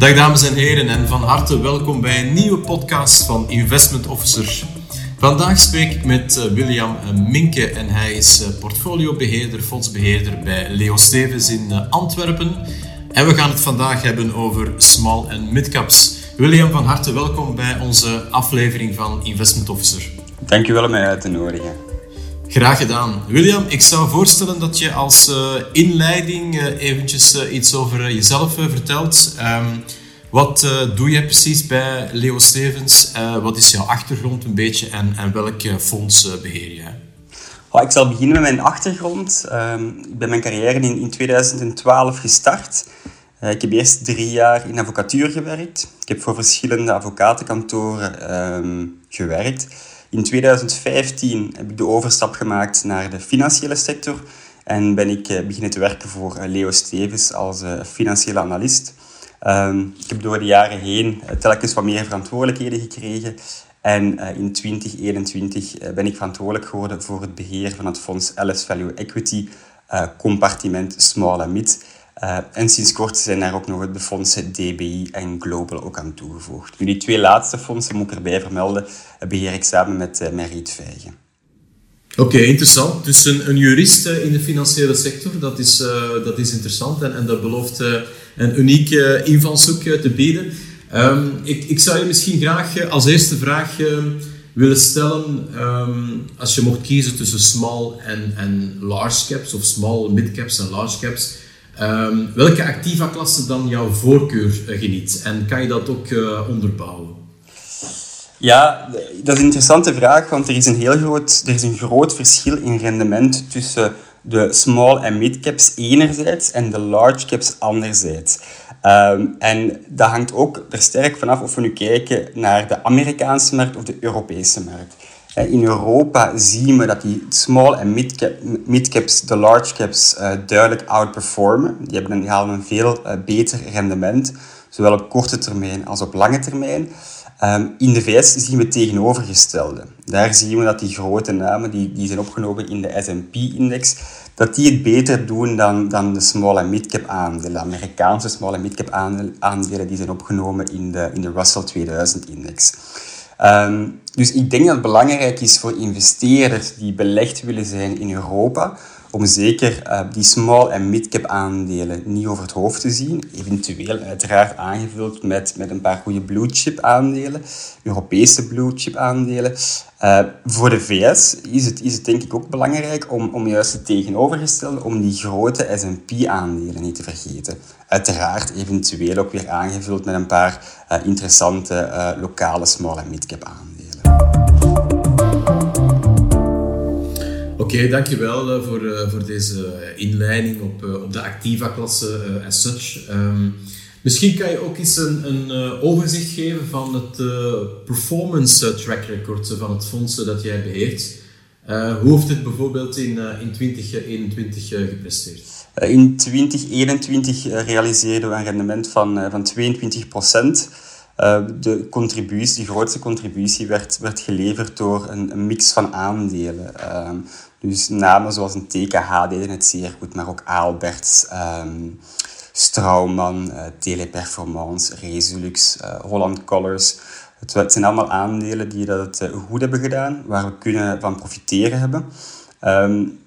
Dag dames en heren en van harte welkom bij een nieuwe podcast van Investment Officer. Vandaag spreek ik met eh, William Minke en hij is eh, portfoliobeheerder, fondsbeheerder bij Leo Stevens in eh, Antwerpen. En we gaan het vandaag hebben over small en midcaps. William, van harte welkom bij onze aflevering van Investment Officer. Dankjewel om mij uit te nodigen. Graag gedaan. William, ik zou voorstellen dat je als uh, inleiding uh, eventjes uh, iets over jezelf vertelt. Um, wat doe jij precies bij Leo Stevens? wat is jouw achtergrond een beetje en, en welk fonds beheer jij? Oh, ik zal beginnen met mijn achtergrond. Um, ik ben mijn carrière in, in 2012 gestart. ik heb eerst drie jaar in advocatuur gewerkt. Ik heb voor verschillende advocatenkantoren um, gewerkt. In 2015 heb ik de overstap gemaakt naar de financiële sector en ben ik eh, beginnen te werken voor eh, Leo Stevens als eh, financiële analist. Ehm, ik heb door de jaren heen telkens wat meer verantwoordelijkheden gekregen. En in 2021 ben ik verantwoordelijk geworden voor het beheer van het fonds LS Value Equity, compartiment Small and Mid. Uh, en sinds kort zijn daar ook nog de fondsen DBI en Global ook aan toegevoegd. Nu, die twee laatste fondsen, moet ik erbij vermelden, beheer ik samen met uh, Merit Vijgen. Oké, interessant. Dus een, een jurist in de financiële sector, dat is, dat is interessant en, en dat belooft een unieke invalshoek te bieden. Um, ik, ik zou je misschien graag als eerste vraag willen stellen, um, als je mocht kiezen tussen small en, en large caps, of small, mid caps en large caps, Um, welke activa-klasse dan jouw voorkeur uh, geniet? En kan je dat ook uh, onderbouwen? Ja, dat is een interessante vraag, want er is een heel groot, er is een groot verschil in rendement tussen de small en mid caps enerzijds en de large caps anderzijds. Um, en dat hangt ook er sterk vanaf of we nu kijken naar de Amerikaanse markt of de Europese markt. In Europa zien we dat die small en mid-caps de large caps uh, duidelijk outperformen. Die, hebben halen een veel uh, beter rendement, zowel op korte termijn als op lange termijn. Um, in de VS zien we het tegenovergestelde. Daar zien we dat die grote namen die, die zijn opgenomen in de S&P-index, dat die het beter doen dan, dan de small en mid-cap aandelen. De Amerikaanse small en mid-cap aandelen die zijn opgenomen in de, in de Russell 2000-index. Um, dus ik denk dat het belangrijk is voor investeerders die belegd willen zijn in Europa, om zeker uh, die small- en mid-cap aandelen niet over het hoofd te zien. Eventueel uiteraard aangevuld met, met een paar goede blue-chip aandelen, Europese blue-chip aandelen. Uh, voor de VS is het, is het denk ik ook belangrijk om, om juist het tegenovergestelde, om die grote S&P-aandelen niet te vergeten. Uiteraard eventueel ook weer aangevuld met een paar uh, interessante lokale small- en mid-cap aandelen. Oké, dankjewel uh, voor, voor deze inleiding op, op de Activa-klasse as such. Um, Misschien kan je ook eens een, een overzicht geven van het performance track record van het fonds dat jij beheert. hoe heeft het bijvoorbeeld in, in 2021 gepresteerd? in 2021 realiseerden we een rendement van, van 22% de, contributie, de grootste contributie werd, werd geleverd door een, een mix van aandelen. Ehm, dus namen zoals een TKH deden het zeer goed, maar ook Aalberts, um, Strauman, uh, Teleperformance, Resolux, uh, Holland Colors. Het, zijn allemaal aandelen die dat uh, goed hebben gedaan, waar we kunnen van profiteren hebben. Um,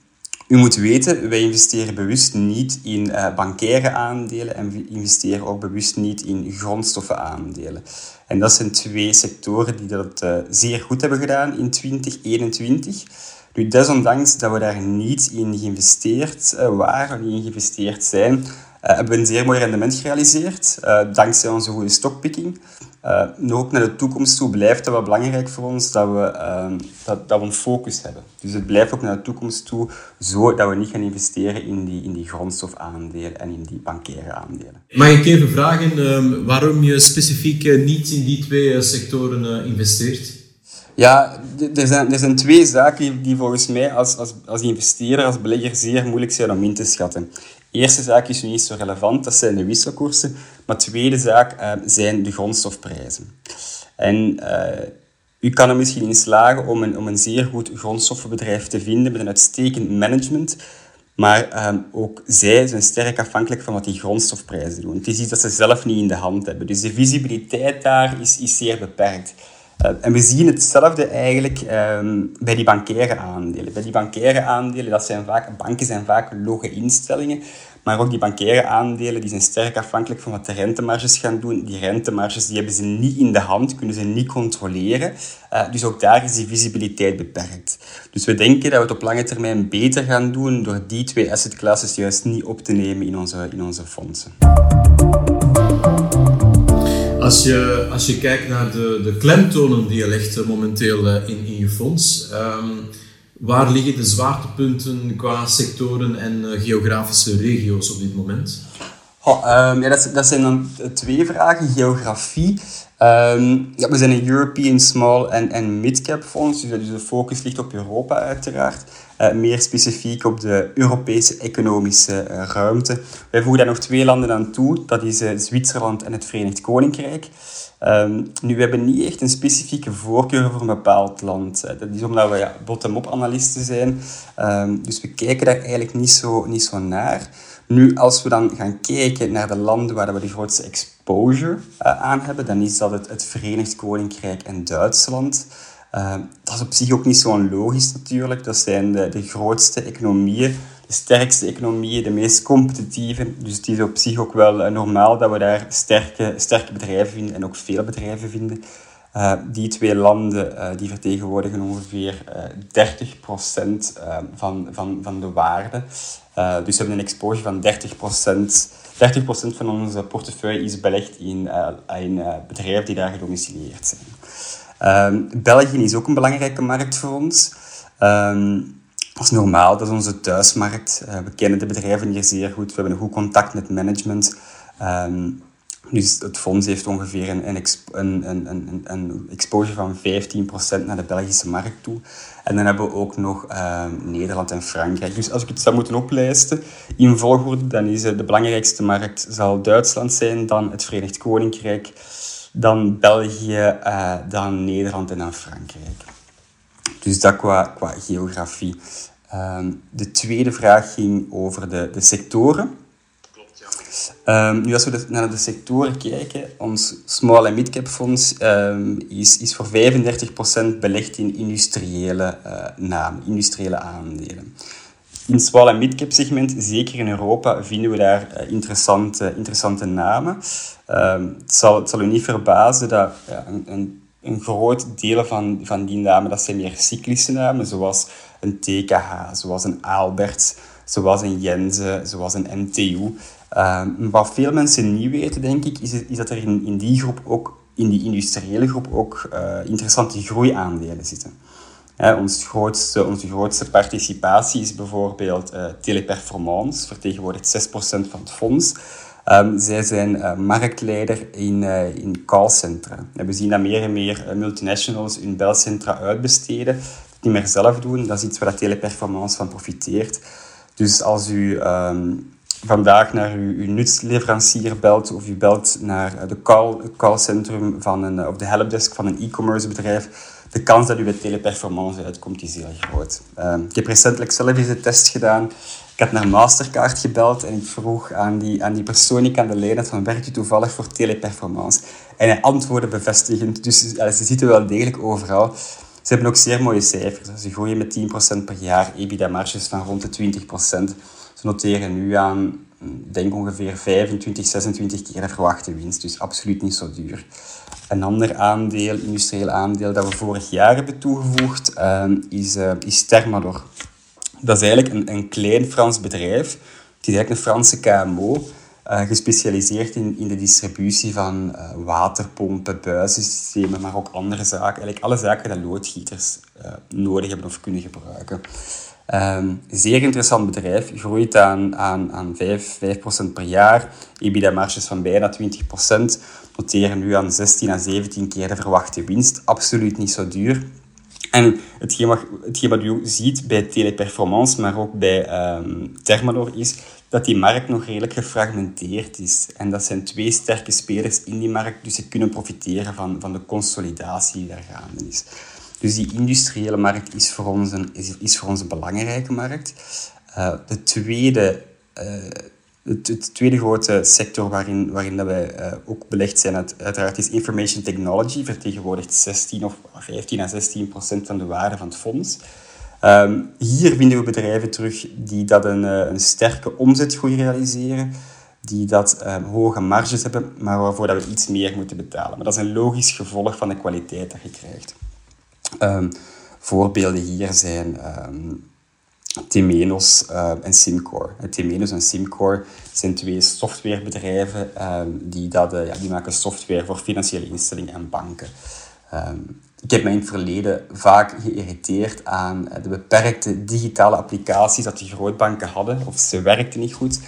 u moet weten, wij investeren bewust niet in uh, bankaire aandelen en we investeren ook bewust niet in grondstoffenaandelen. En dat zijn twee sectoren die dat zeer goed hebben gedaan in 2021. Nu, desondanks dat we daar niet in geïnvesteerd uh, waren, niet in geïnvesteerd zijn, uh, hebben we een zeer mooi rendement gerealiseerd, uh, dankzij onze goede stockpicking. Nu ook naar de toekomst toe blijft het wel belangrijk voor ons dat we, ehm, dat, dat we een focus hebben. Dus het blijft ook naar de toekomst toe zo dat we niet gaan investeren in die, in die grondstofaandelen en in die bankaire aandelen. Mag ik even vragen um, waarom je specifiek niet in die twee sectoren investeert? Ja, er zijn, er zijn twee zaken die volgens mij als, als, als investeerder, als belegger zeer moeilijk zijn om in te schatten eerste zaak is nu niet zo relevant, dat zijn de wisselkoersen. Maar de tweede zaak uh, zijn de grondstofprijzen. En uh, u kan er misschien in slagen om een, om een zeer goed grondstoffenbedrijf te vinden met een uitstekend management, Maar ehm, ook zij zijn sterk afhankelijk van wat die grondstofprijzen doen. Het is iets dat ze zelf niet in de hand hebben. Dus de visibiliteit daar is, is zeer beperkt. Uh, en we zien hetzelfde eigenlijk ehm, bij die bankaire aandelen. Bij die bankaire aandelen, dat zijn vaak, banken zijn vaak logge instellingen. Maar ook die bankaire aandelen die zijn sterk afhankelijk van wat de rentemarges gaan doen. Die rentemarges die hebben ze niet in de hand, kunnen ze niet controleren. Uh, dus ook daar is die visibiliteit beperkt. Dus we denken dat we het op lange termijn beter gaan doen door die twee asset classes juist niet op te nemen in onze, in onze fondsen. Als je, als je kijkt naar de, de klemtonen die je legt momenteel eh, in, in je fonds, um, Waar liggen de zwaartepunten qua sectoren en uh, geografische regio's op dit moment? Um, ja, dat, dat, zijn dan twee vragen. Geografie. Um, ja, we zijn een European Small en Mid-Cap Fonds, dus de focus ligt op Europa uiteraard. Uh, meer specifiek op de Europese economische uh, ruimte. Wij voegen daar nog twee landen aan toe, dat is uh, Zwitserland en het Verenigd Koninkrijk. Um, nu, we hebben niet echt een specifieke voorkeur voor een bepaald land. Dat is omdat we ja, bottom-up analisten zijn. Um, dus we kijken daar eigenlijk niet zo, niet zo naar. Nu, als we dan gaan kijken naar de landen waar we de grootste exposure aan hebben, dan is dat het, het Verenigd Koninkrijk en Duitsland. Uh, dat is op zich ook niet zo logisch natuurlijk. Dat zijn de, grootste economieën de sterkste economieën, de meest competitieve. Dus het is op zich ook wel eh, normaal dat we daar sterke, sterke bedrijven vinden en ook veel bedrijven vinden. Uh, die twee landen uh, die vertegenwoordigen ongeveer uh, 30% van, van, van de waarde. dus we hebben een exposure van 30%. 30% van onze portefeuille is belegd in, in bedrijven die daar gedomicileerd zijn. Ehm, België is ook een belangrijke markt voor ons. Ehm, dat is normaal, dat is onze thuismarkt. Uh, we kennen de bedrijven hier zeer goed, we hebben een goed contact met management. Um, dus het fonds heeft ongeveer een, een, een, een, een exposure van 15% naar de Belgische markt toe. En dan hebben we ook nog Nederland en Frankrijk. Dus als ik het zou moeten oplijsten in volgorde, dan is de belangrijkste markt zal Duitsland zijn, dan het Verenigd Koninkrijk, dan België, uh, dan Nederland en dan Frankrijk. Dus dat qua, qua geografie. Um, de tweede vraag ging over de, de sectoren. Klopt, ja. Um, nu, als we naar de sectoren kijken, ons small en mid-cap fonds um, is, is voor 35% belegd in industriële uh, namen, industriële aandelen. In het small en mid-cap segment, zeker in Europa, vinden we daar uh, interessante, interessante namen. het, zal, het zal u niet verbazen dat ja, een, groot deel van, van die namen, dat zijn meer cyclische namen, zoals een TKH, zoals een Albert, zoals een Jense, zoals een MTU. Ehm, wat veel mensen niet weten, denk ik, is, is dat er in, in die groep ook, in die industriële groep, ook uh, interessante groeiaandelen zitten. Ons grootste, onze grootste participatie is bijvoorbeeld uh, Teleperformance, vertegenwoordigt 6% van het fonds. Um, zij zijn uh, marktleider in, uh, in callcentra. En we zien dat meer en meer multinationals hun belcentra uitbesteden, dat niet meer zelf doen. Dat is iets waar teleperformance van profiteert. Dus als u um, vandaag naar uw, uw nutsleverancier belt of u belt naar de call, callcentrum van een, of de helpdesk van een e-commerce bedrijf, de kans dat u bij teleperformance uitkomt is heel groot. Um, ik heb recentelijk zelf eens een test gedaan ik had naar Mastercard gebeld en ik vroeg aan die, aan die persoon die aan de had van werkt u toevallig voor teleperformance? En hij antwoordde bevestigend, dus ja, ze zitten wel degelijk overal. Ze hebben ook zeer mooie cijfers. Ze groeien met 10% per jaar, EBITDA-marges van rond de 20%. Ze noteren nu aan, denk ongeveer 25, 26 keer de verwachte winst, dus absoluut niet zo duur. Een ander aandeel, industrieel aandeel, dat we vorig jaar hebben toegevoegd, uh, is, uh, is Thermador. Dat is eigenlijk een, een klein Frans bedrijf. Het is eigenlijk een Franse KMO, eh, gespecialiseerd in, in de distributie van uh, waterpompen, buizensystemen, maar ook andere zaken. Eigenlijk alle zaken die loodgieters uh, nodig hebben of kunnen gebruiken. Um, zeer interessant bedrijf, groeit aan, aan, aan 5, 5% per jaar. EBITDA-marges van bijna 20%. Noteren nu aan 16 à 17 keer de verwachte winst. Absoluut niet zo duur. En hetgeen wat, hetgeen wat u ziet bij Teleperformance, maar ook bij um, Thermador, is dat die markt nog redelijk gefragmenteerd is. En dat zijn twee sterke spelers in die markt, dus ze kunnen profiteren van, van de consolidatie die daar gaande is. Dus die industriële markt is voor ons een, is, is voor ons een belangrijke markt. de tweede het, tweede grote sector waarin, waarin dat wij uh, ook belegd zijn, het, uiteraard is information technology, vertegenwoordigt 16 of 15 à 16 procent van de waarde van het fonds. Um, hier vinden we bedrijven terug die dat een, uh, een sterke omzetgroei realiseren, die dat um, hoge marges hebben, maar waarvoor dat we iets meer moeten betalen. Maar dat is een logisch gevolg van de kwaliteit dat je krijgt. Um, voorbeelden hier zijn Temenos uh, en Simcore. Temenos en Simcore zijn twee softwarebedrijven die, dat, ja, die maken software voor financiële instellingen en banken. Ik heb mij in het verleden vaak geïrriteerd aan de beperkte digitale applicaties dat die grootbanken hadden, of ze werkten niet goed.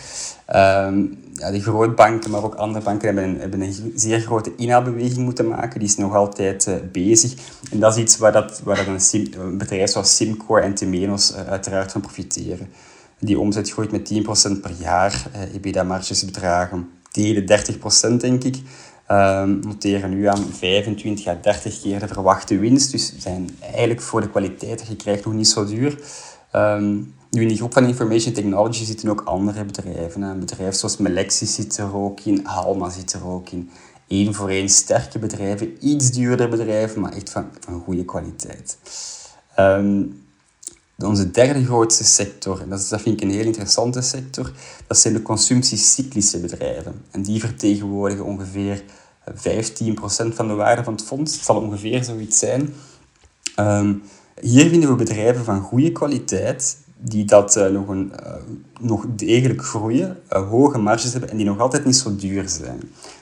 Um, ja, de grootbanken, maar ook andere banken hebben een, zeer grote inhaalbeweging moeten maken. Die is nog altijd uh, bezig. En dat is iets waar, dat, waar dat een, bedrijf zoals Simcore en Temenos uh, uiteraard van profiteren. Die omzet groeit met 10% per jaar. Uh, EBITDA-marges bedragen tegen de 30% denk ik. Um, noteren nu aan 25 à 30 keer de verwachte winst. Dus zijn eigenlijk voor de kwaliteit dat je krijgt nog niet zo duur. Um, nu, in die groep van information technology zitten ook andere bedrijven. Een bedrijf zoals Melexis zit er ook in, Halma zit er ook in. Eén voor één sterke bedrijven, iets duurder bedrijven, maar echt van, van goede kwaliteit. Um, onze derde grootste sector, en dat, is, dat vind ik een heel interessante sector, dat zijn de consumptiecyclische bedrijven. En die vertegenwoordigen ongeveer 15% van de waarde van het fonds. Het zal ongeveer zoiets zijn. Um, hier vinden we bedrijven van goede kwaliteit, die dat uh, nog, een, uh, nog degelijk groeien, hoge marges hebben en die nog altijd niet zo duur zijn.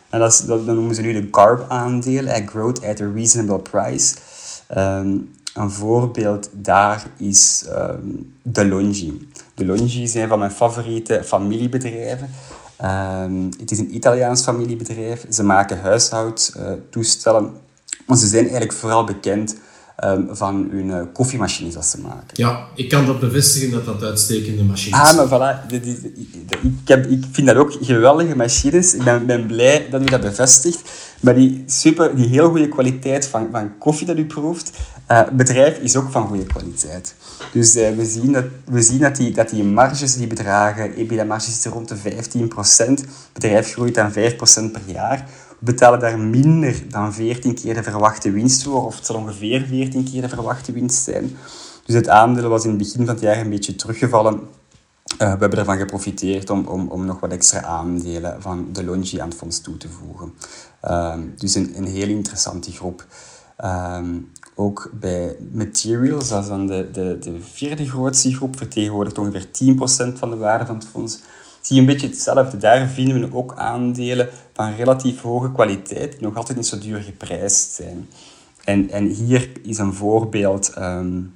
En dat, is, dat, noemen ze nu de GARP-aandelen, Growth at a Reasonable Price. Um, een voorbeeld daar is um, DeLonghi. DeLonghi is een van mijn favoriete familiebedrijven. Um, het is een Italiaans familiebedrijf. Ze maken huishoudtoestellen, maar ze zijn eigenlijk vooral bekend um, van hun uh, koffiemachines dat ze maken. Ja, ik kan dat bevestigen dat dat uitstekende machines zijn. Ah, maar voilà. ik, heb, ik vind dat ook geweldige machines. Ik ben, ben blij dat u dat bevestigt. Maar die, super, die heel goede kwaliteit van, van koffie dat u proeft, uh, bedrijf is ook van goede kwaliteit. Dus uh, we zien, dat, we zien dat, die, dat die marges die bedragen, EBITDA-marges zitten rond de 15%. Het bedrijf groeit aan 5% per jaar betalen daar minder dan 14 keer de verwachte winst voor, of het zal ongeveer 14 keer de verwachte winst zijn. Dus het aandeel was in het begin van het jaar een beetje teruggevallen. Uh, we hebben ervan geprofiteerd om, om, om nog wat extra aandelen van de Longi aan het fonds toe te voegen. Uh, dus een, een heel interessante groep. Uh, ook bij Materials, dat is dan de, de, de vierde grootste groep, vertegenwoordigt ongeveer 10% van de waarde van het fonds zie je een beetje hetzelfde. Daar vinden we ook aandelen van relatief hoge kwaliteit, die nog altijd niet zo duur geprijsd zijn. En, en hier is een voorbeeld, um,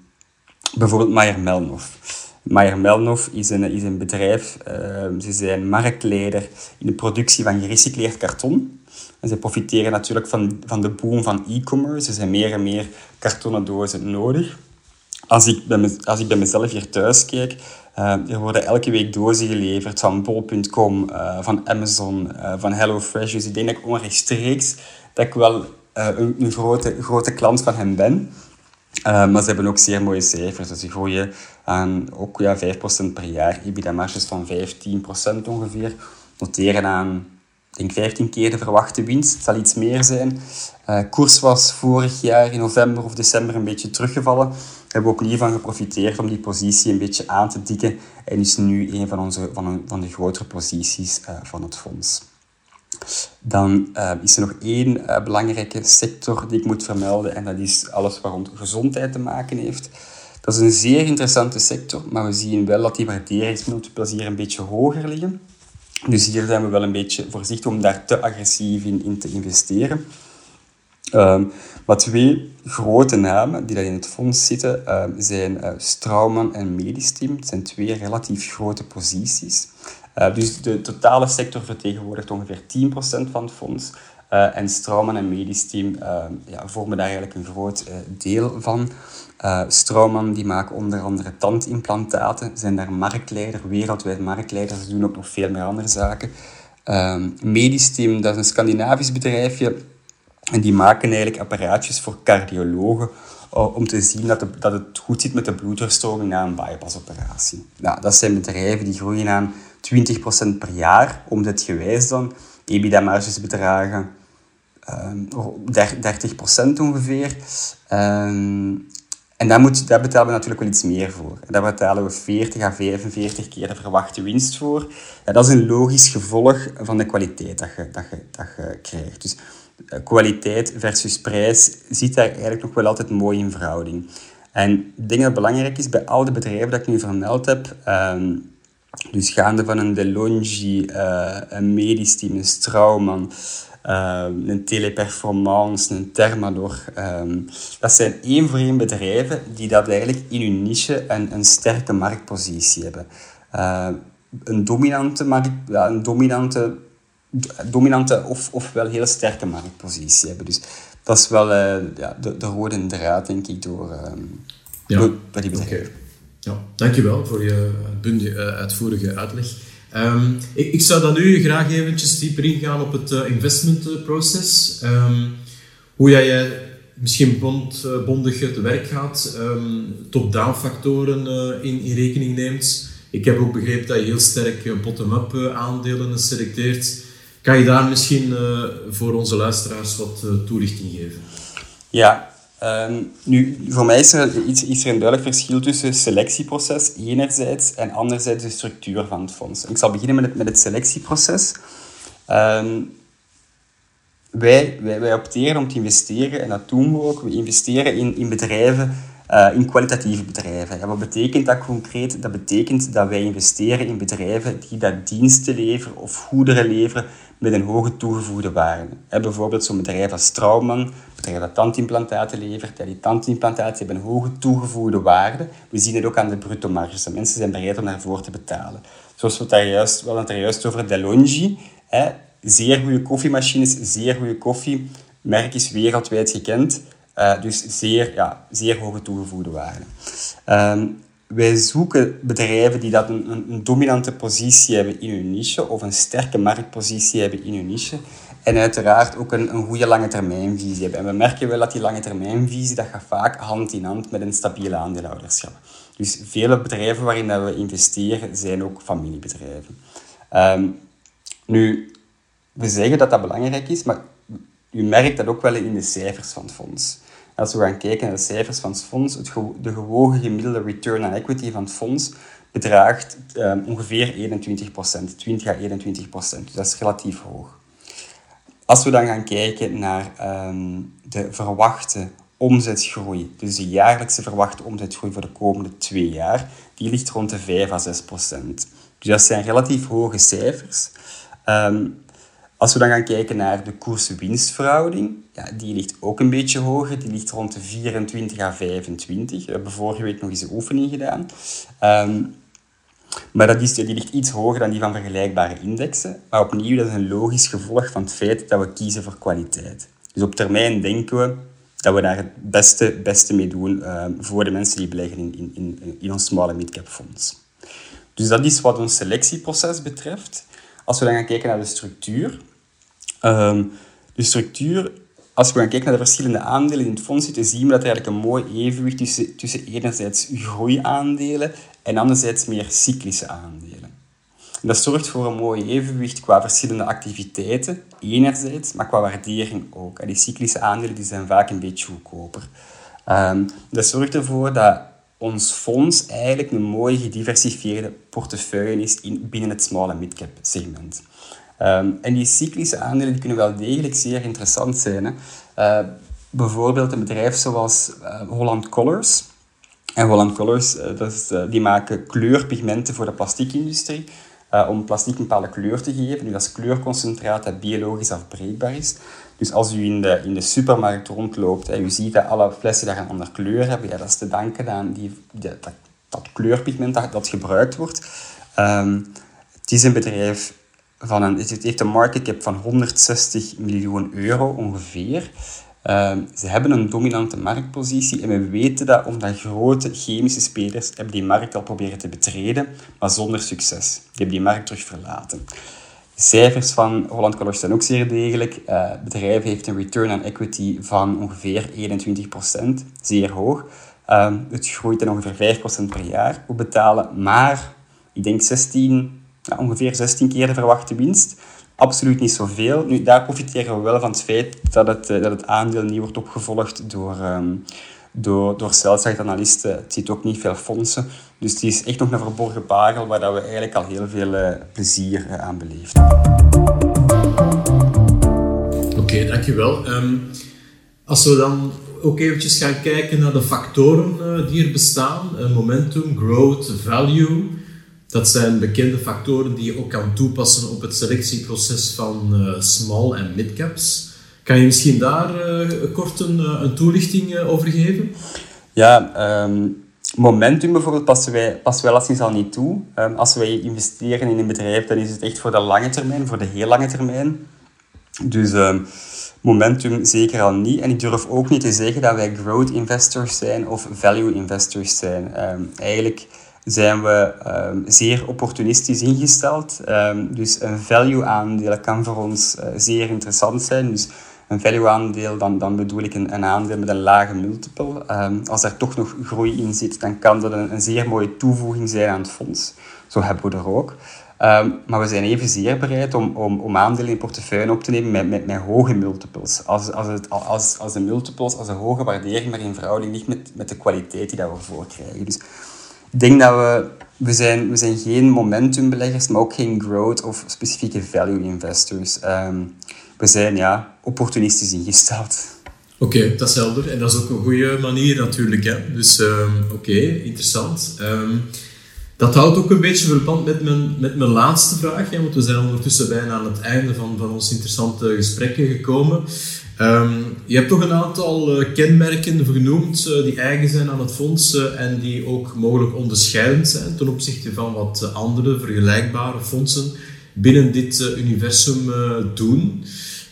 bijvoorbeeld Meijer Melnoff. Meijer Melnoff is een, is een bedrijf, um, ze zijn marktleider in de productie van gerecycleerd karton. En ze profiteren natuurlijk van, van de boom van e-commerce. Er zijn meer en meer kartonnen dozen nodig. Als ik, bij als ik bij mezelf hier thuis kijk, uh, er worden elke week dozen geleverd van bol.com, uh, van Amazon, uh, van HelloFresh. Dus ik denk dat ik onrechtstreeks dat ik wel een, een, grote, grote klant van hen ben. maar ze hebben ook zeer mooie cijfers. Dus ze groeien aan ook ja, 5% per jaar. EBITDA-marges van 15% ongeveer. Noteren aan denk 15 keer de verwachte winst. Het zal iets meer zijn. Uh, koers was vorig jaar in november of december een beetje teruggevallen. Hebben we ook niet van geprofiteerd om die positie een beetje aan te dikken. En is nu een van, onze, van, van de grotere posities uh, van het fonds. Dan uh, is er nog één belangrijke sector die ik moet vermelden. En dat is alles wat rond gezondheid te maken heeft. Dat is een zeer interessante sector, maar we zien wel dat die waarderingsmultiples hier een beetje hoger liggen. Dus hier zijn we wel een beetje voorzichtig om daar te agressief in, in te investeren. Um, maar twee grote namen die daar in het fonds zitten um, zijn uh, Strauman en Medistim. Het zijn twee relatief grote posities. Uh, dus de totale sector vertegenwoordigt ongeveer 10% van het fonds. Uh, en Strauman en Medistim ja, vormen daar eigenlijk een groot deel van. Uh, Straumann die maken onder andere tandimplantaten, zijn daar marktleider, wereldwijd marktleider. Ze doen ook nog veel meer andere zaken. Uh, Medistim, dat is een Scandinavisch bedrijfje. En die maken eigenlijk apparaatjes voor cardiologen om te zien dat, het goed zit met de bloedverstroming na een bypassoperatie. Nou, dat zijn bedrijven die groeien aan 20% per jaar, omzetgewijs dan. EBITDA-marges bedragen um, ehm, 30% ongeveer. Um, en daar, moet, daar betalen we natuurlijk wel iets meer voor. daar betalen we 40 à 45 keer de verwachte winst voor. Dat is een logisch gevolg van de kwaliteit dat je, dat je, dat je krijgt. Dus eh, kwaliteit versus prijs zit daar eigenlijk nog wel altijd mooi in verhouding. En ik dat belangrijk is bij al de bedrijven dat ik nu vermeld heb, um, dus gaande van een DeLonghi, uh, een medisch team, een Strauman, um, een Teleperformance, een Thermador. Um, dat zijn één voor één bedrijven die dat eigenlijk in hun niche een, een sterke marktpositie hebben. Uh, een dominante, markt, ja, een dominante, dominante of, of wel heel sterke marktpositie hebben. Dus dat is wel uh, ja, de, de rode draad, denk ik, door, um, ja. door, die bedrijven. Okay. Ja, dankjewel voor je bundige, uitvoerige uitleg. Ehm, ik, ik, zou dan nu graag eventjes dieper ingaan op het uh, investment proces. Um, hoe jij misschien bond, uh, bondig te werk gaat, um, top-down factoren in, in, rekening neemt. Ik heb ook begrepen dat je heel sterk bottom-up aandelen selecteert. Kan je daar misschien voor onze luisteraars wat toelichting geven? Ja, Ehm, nu, voor mij is er, iets, is er een duidelijk verschil tussen selectieproces enerzijds en anderzijds de structuur van het fonds. Ik zal beginnen met het, met het selectieproces. Ehm, wij, wij, wij opteren om te investeren, en dat doen we ook, we investeren in, in bedrijven, uh, in kwalitatieve bedrijven. En wat betekent dat concreet? Dat betekent dat wij investeren in bedrijven die dat diensten leveren of goederen leveren met een hoge toegevoegde waarde. bijvoorbeeld zo'n bedrijf als Strauman, bedrijf dat tandimplantaten levert. die tandimplantaten hebben een hoge toegevoegde waarde. We zien het ook aan de bruto marges. Mensen zijn bereid om daarvoor te betalen. Zoals we het daar juist, we het over DeLonghi. Zeer goede koffiemachines, zeer goede koffie. Merk is wereldwijd gekend. Uh, dus zeer, ja, zeer hoge toegevoegde waarde. Um, wij zoeken bedrijven die dat een, een, dominante positie hebben in hun niche of een sterke marktpositie hebben in hun niche. En uiteraard ook een, een goede lange termijnvisie hebben. En we merken wel dat die lange termijnvisie dat gaat vaak hand in hand met een stabiele aandeelhouderschap. Dus vele bedrijven waarin we investeren zijn ook familiebedrijven. Um, nu, we zeggen dat dat belangrijk is, maar u merkt dat ook wel in de cijfers van het fonds. Als we gaan kijken naar de cijfers van het fonds, het de gewogen gemiddelde return on equity van het fonds bedraagt um, ongeveer 21%, 20 à 21%. Dus dat is relatief hoog. Als we dan gaan kijken naar um, de verwachte omzetgroei, dus de jaarlijkse verwachte omzetgroei voor de komende twee jaar, die ligt rond de 5 à 6 procent. Dus dat zijn relatief hoge cijfers. Um, als we dan gaan kijken naar de koers-winstverhouding, ja, die ligt ook een beetje hoger. Die ligt rond de 24 à 25. We hebben vorige week nog eens een oefening gedaan. Um, maar dat is, die ligt iets hoger dan die van vergelijkbare indexen. Maar opnieuw, dat is een logisch gevolg van het feit dat we kiezen voor kwaliteit. Dus op termijn denken we dat we daar het beste, beste mee doen um, voor de mensen die beleggen in, in, in, ons small mid-cap fonds. Dus dat is wat ons selectieproces betreft. Als we dan gaan kijken naar de structuur. Um, de structuur, als we gaan kijken naar de verschillende aandelen in het fonds zitten, zien we dat er eigenlijk een mooi evenwicht tussen, tussen enerzijds groeiaandelen en anderzijds meer cyclische aandelen. En dat zorgt voor een mooi evenwicht qua verschillende activiteiten, enerzijds, maar qua waardering ook. En die cyclische aandelen die zijn vaak een beetje goedkoper. Um, dat zorgt ervoor dat ons fonds eigenlijk een mooi gediversifieerde portefeuille is in, binnen het small en mid-cap segment. Um, en die cyclische aandelen kunnen wel degelijk zeer interessant zijn. Hè. Uh, bijvoorbeeld een bedrijf zoals uh, Holland Colors. En Holland Colors uh, dat is, die maken kleurpigmenten voor de plastiekindustrie. om plastiek een bepaalde kleur te geven. Nu, dat is kleurconcentraat dat biologisch afbreekbaar is. Dus als u in de, in de supermarkt rondloopt en u ziet dat alle flessen daar een andere kleur hebben, ja, dat is te danken aan die, dat, kleurpigment dat, dat gebruikt wordt. Um, het is een bedrijf van een, het heeft een market cap van 160 miljoen euro ongeveer. Um, ze hebben een dominante marktpositie en we weten dat omdat grote chemische spelers hebben die markt al proberen te betreden, maar zonder succes. Die hebben die markt terug verlaten. Cijfers van Holland College zijn ook zeer degelijk. Uh, het bedrijf heeft een return on equity van ongeveer 21%, zeer hoog. Uh, het groeit dan ongeveer 5% per jaar. We betalen maar, ik denk 16, ja, ongeveer 16 keer de verwachte winst. Absoluut niet zoveel. Nu, daar profiteren we wel van het feit dat het, dat het aandeel niet wordt opgevolgd door, um, door, door analisten. Het ziet ook niet veel fondsen. Dus het is echt nog een verborgen parel waar we eigenlijk al heel veel uh, plezier uh, aan beleefden. Oké, okay, dankjewel. Um, als we dan ook eventjes gaan kijken naar de factoren uh, die er bestaan. momentum, growth, value. Dat zijn bekende factoren die je ook kan toepassen op het selectieproces van small en midcaps. Kan je misschien daar kort een, een toelichting over geven? Ja, um momentum bijvoorbeeld passen wij, passen wij alleszins al niet toe. Um, als wij investeren in een bedrijf, dan is het echt voor de lange termijn, voor de heel lange termijn. Dus um, momentum zeker al niet. En ik durf ook niet te zeggen dat wij growth investors zijn of value investors zijn. Eigenlijk zijn we zeer opportunistisch ingesteld. dus een value aandeel kan voor ons zeer interessant zijn. Dus een value-aandeel, dan, dan bedoel ik een, een aandeel met een lage multiple. Um, als er toch nog groei in zit, dan kan dat een, een, zeer mooie toevoeging zijn aan het fonds. Zo hebben we er ook. Um, maar we zijn evenzeer bereid om, om, om aandelen in portefeuille op te nemen met, met, met hoge multiples. Als, als, het, als, als de multiples, als de hoge waardering maar in verhouding ligt met, met de kwaliteit die dat we voor krijgen. Dus ik denk dat we, we zijn, we zijn geen momentumbeleggers, maar ook geen growth of specifieke value investors. Um, we zijn ja, opportunistisch ingesteld. Oké, dat is helder. En dat is ook een goede manier natuurlijk. Hè? Dus um, oké, interessant. Um, dat houdt ook een beetje verband met mijn, met mijn laatste vraag. Hè? Want we zijn ondertussen bijna aan het einde van, van ons interessante gesprekken gekomen. Um, je hebt toch een aantal uh, kenmerken genoemd uh, die eigen zijn aan het fonds en die ook mogelijk onderscheidend zijn ten opzichte van wat andere vergelijkbare fondsen binnen dit universum doen.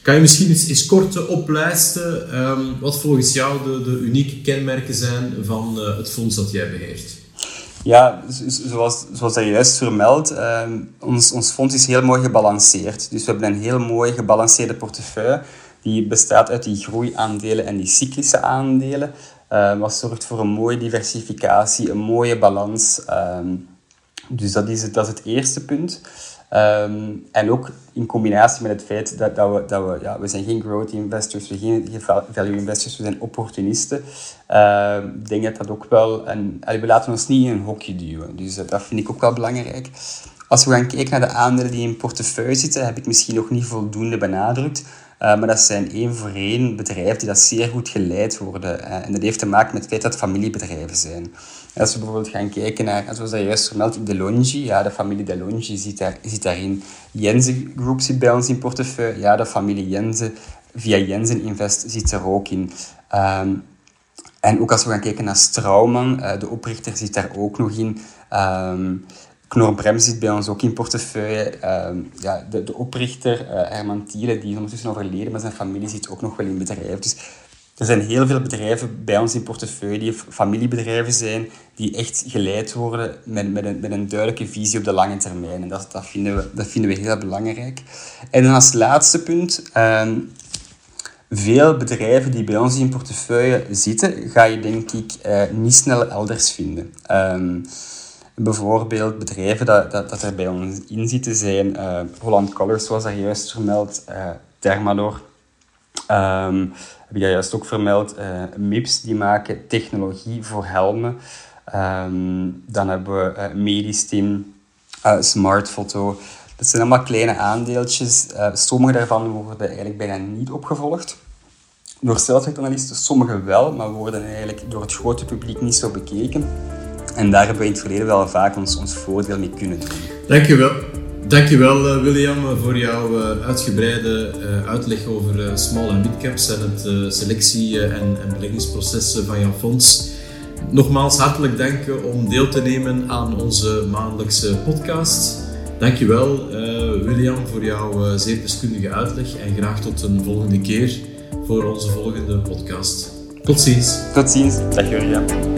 Kan je misschien eens, eens kort oplijsten um, wat volgens jou de, de, unieke kenmerken zijn van uh, het fonds dat jij beheert? Ja, zoals, zoals je juist vermeldt, um, ons, ons fonds is heel mooi gebalanceerd. Dus we hebben een heel mooi gebalanceerde portefeuille die bestaat uit die groeiaandelen en die cyclische aandelen. Uh, wat zorgt voor een mooie diversificatie, een mooie balans. Dus dat is, dat is het eerste punt. Um, en ook in combinatie met het feit dat, dat we, dat we, ja, we zijn geen growth investors, we zijn geen value investors, we zijn opportunisten. Uh, ik denk dat dat ook wel, en we laten ons niet in een hokje duwen. Dus dat vind ik ook wel belangrijk. Als we gaan kijken naar de aandelen die in portefeuille zitten, heb ik misschien nog niet voldoende benadrukt. Uh, maar dat zijn één voor één bedrijven die dat zeer goed geleid worden. Uh, en dat heeft te maken met het feit dat het familiebedrijven zijn. Als we bijvoorbeeld gaan kijken naar, zoals dat juist vermeld, Delongi, ja, de familie Delongi zit, daar, zit daarin. Jensen Group zit bij ons in portefeuille, ja, de familie Jensen via Jensen Invest zit er ook in. Um, en ook als we gaan kijken naar Strauman, uh, de oprichter zit daar ook nog in. Um, Knorbrem zit bij ons ook in portefeuille. Um, ja, de, oprichter, uh, Herman Thiele, die is ondertussen overleden, maar zijn familie zit ook nog wel in bedrijf. Dus er zijn heel veel bedrijven bij ons in portefeuille die familiebedrijven zijn, die echt geleid worden met, met, een, met een duidelijke visie op de lange termijn. En dat, dat, vinden, we, dat vinden we heel belangrijk. En dan als laatste punt, um, veel bedrijven die bij ons in portefeuille zitten, ga je denk ik uh, niet snel elders vinden. Um, bijvoorbeeld bedrijven dat, dat, dat er bij ons in zitten zijn uh, Holland Colors, zoals daar juist vermeld, Thermador. Um, heb ik juist ook vermeld. Uh, MIPS, die maken technologie voor helmen. Um, dan hebben we uh, Smartfoto. Dat zijn allemaal kleine aandeeltjes. sommige daarvan worden eigenlijk bijna niet opgevolgd door stelselanalisten. Sommige wel, maar worden eigenlijk door het grote publiek niet zo bekeken. En daar hebben we in het verleden wel vaak ons, ons voordeel mee kunnen doen. Dankjewel. Dankjewel uh, William voor jouw uh, uitgebreide uh, uitleg over small en midcaps en het selectie- en, en beleggingsproces van jouw fonds. Nogmaals hartelijk dank om deel te nemen aan onze maandelijkse podcast. Dankjewel William voor jouw zeer deskundige uitleg en graag tot een volgende keer voor onze volgende podcast. Tot ziens. Tot ziens. Dag William.